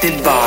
Selected by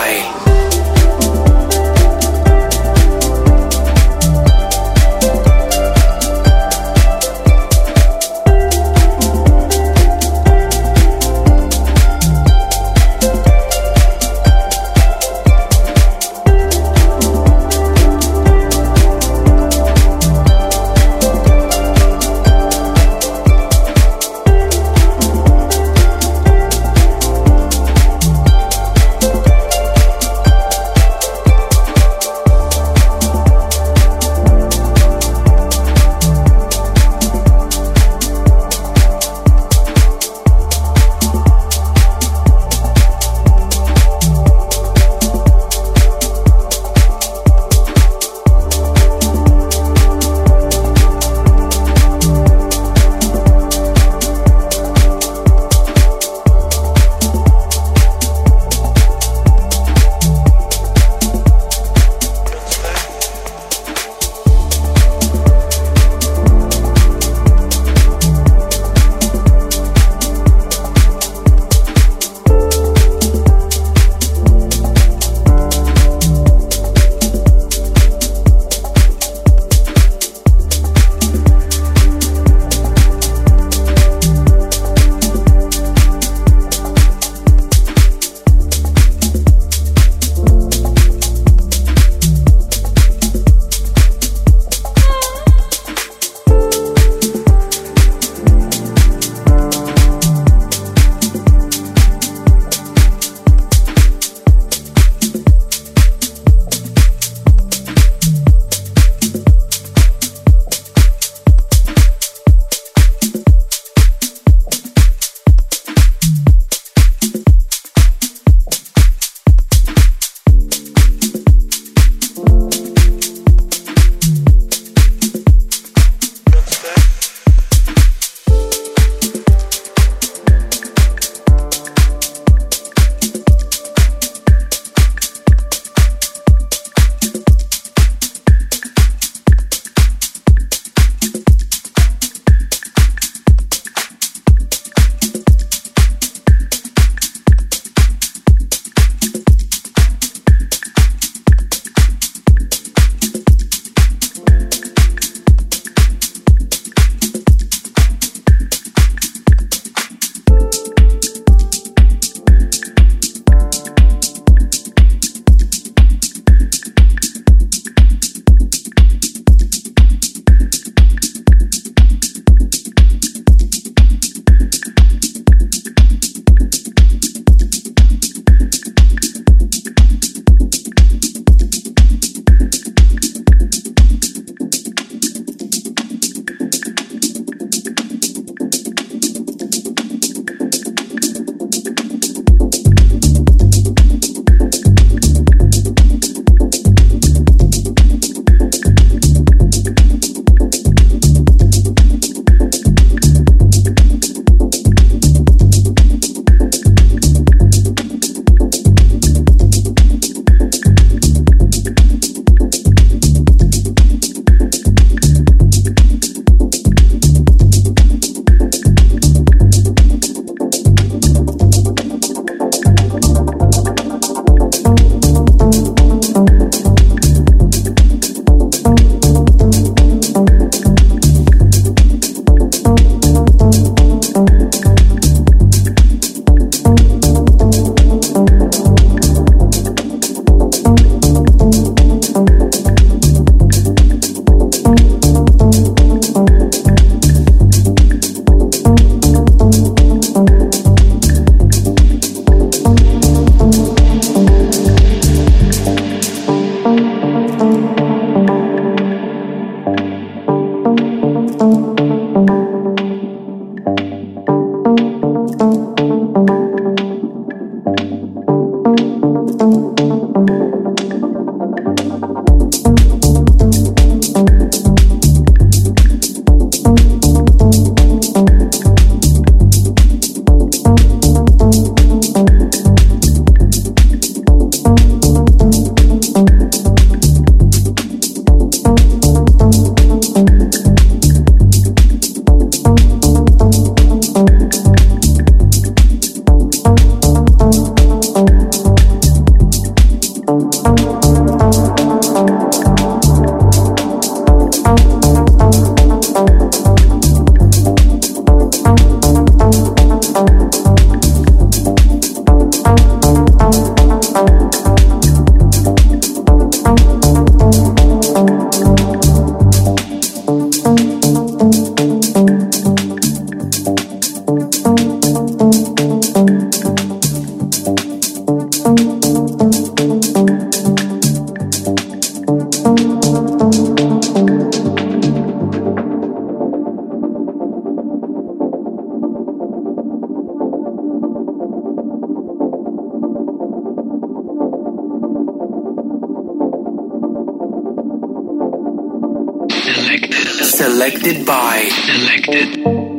Selected. Selected by. Selected.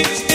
is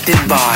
affected bar.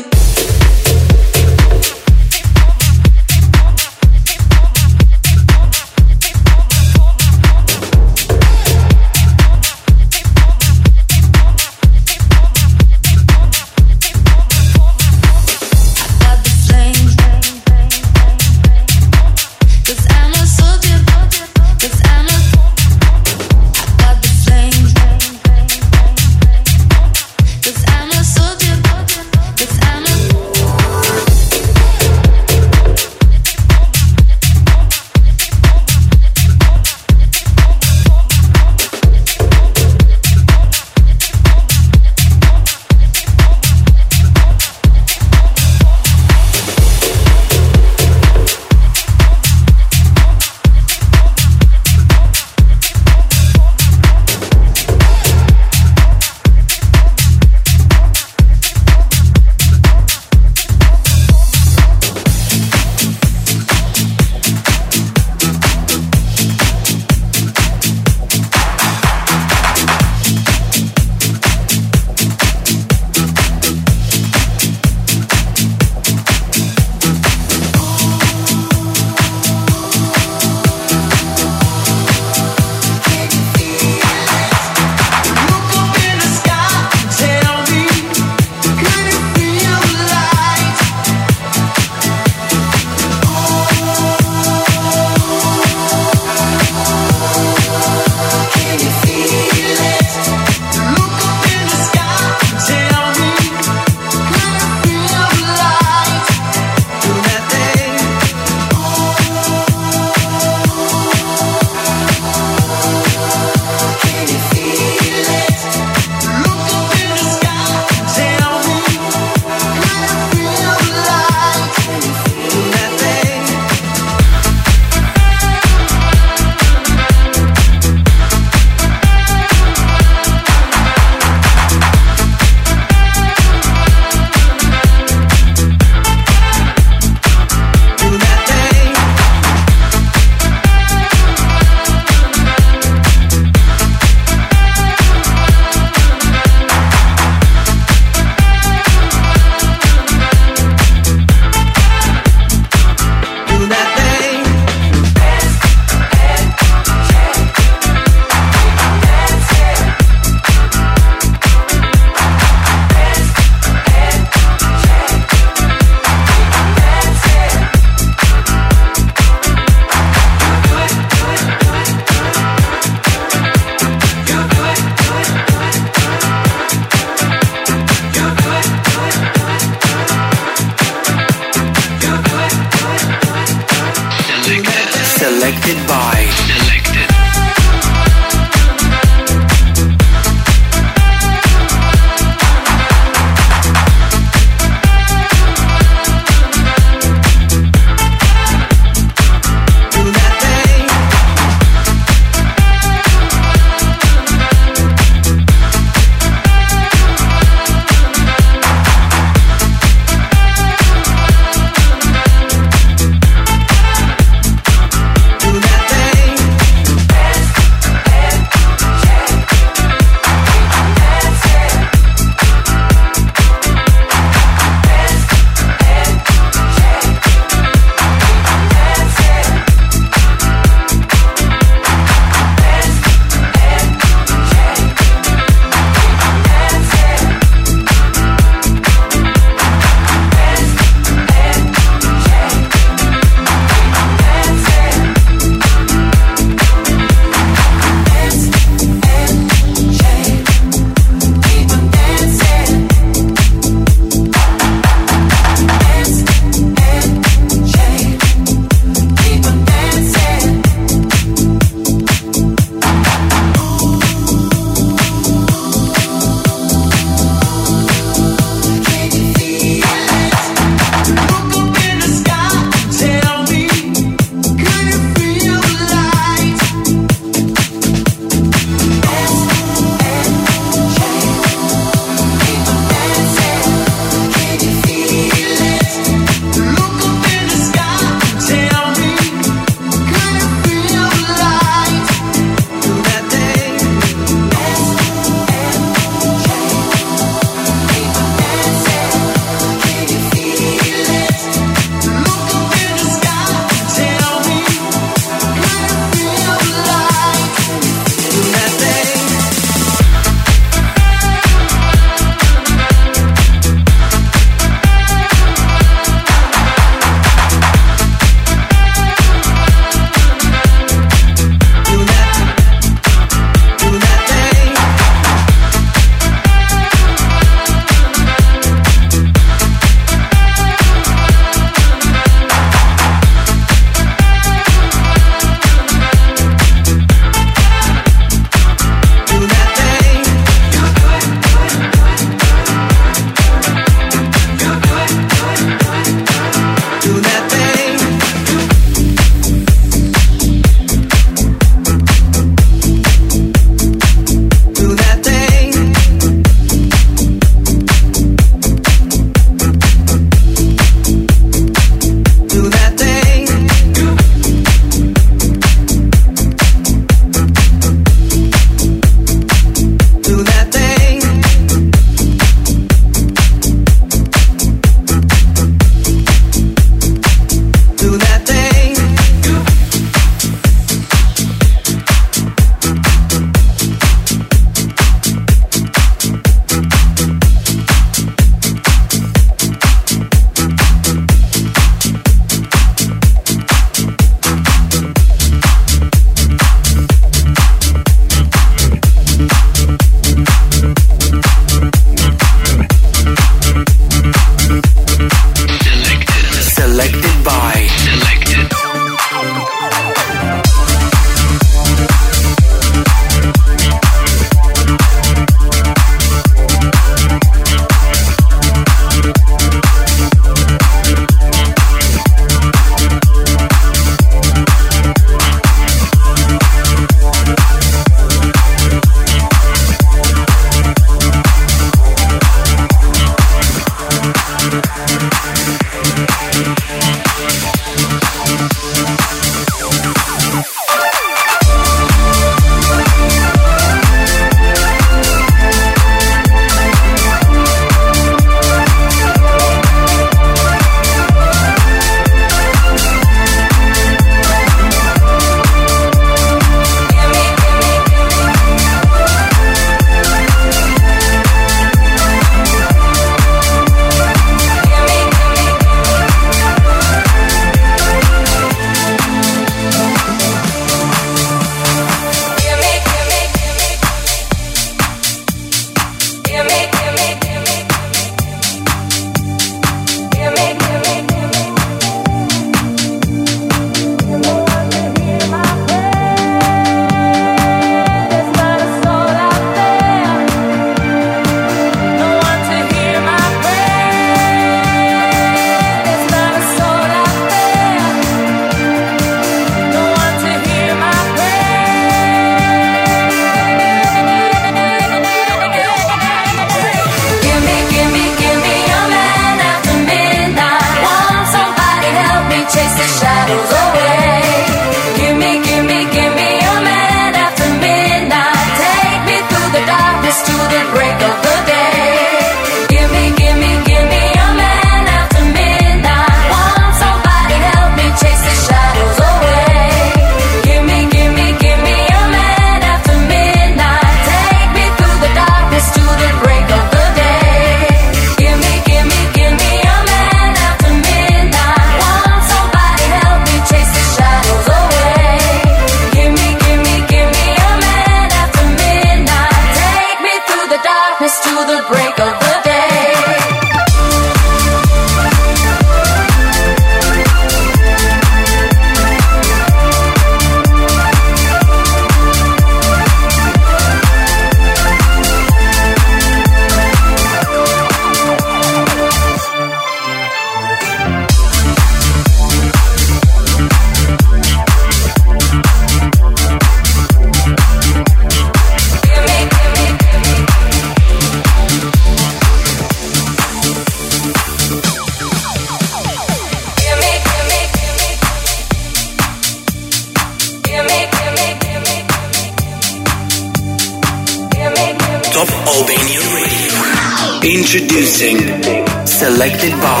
Selected by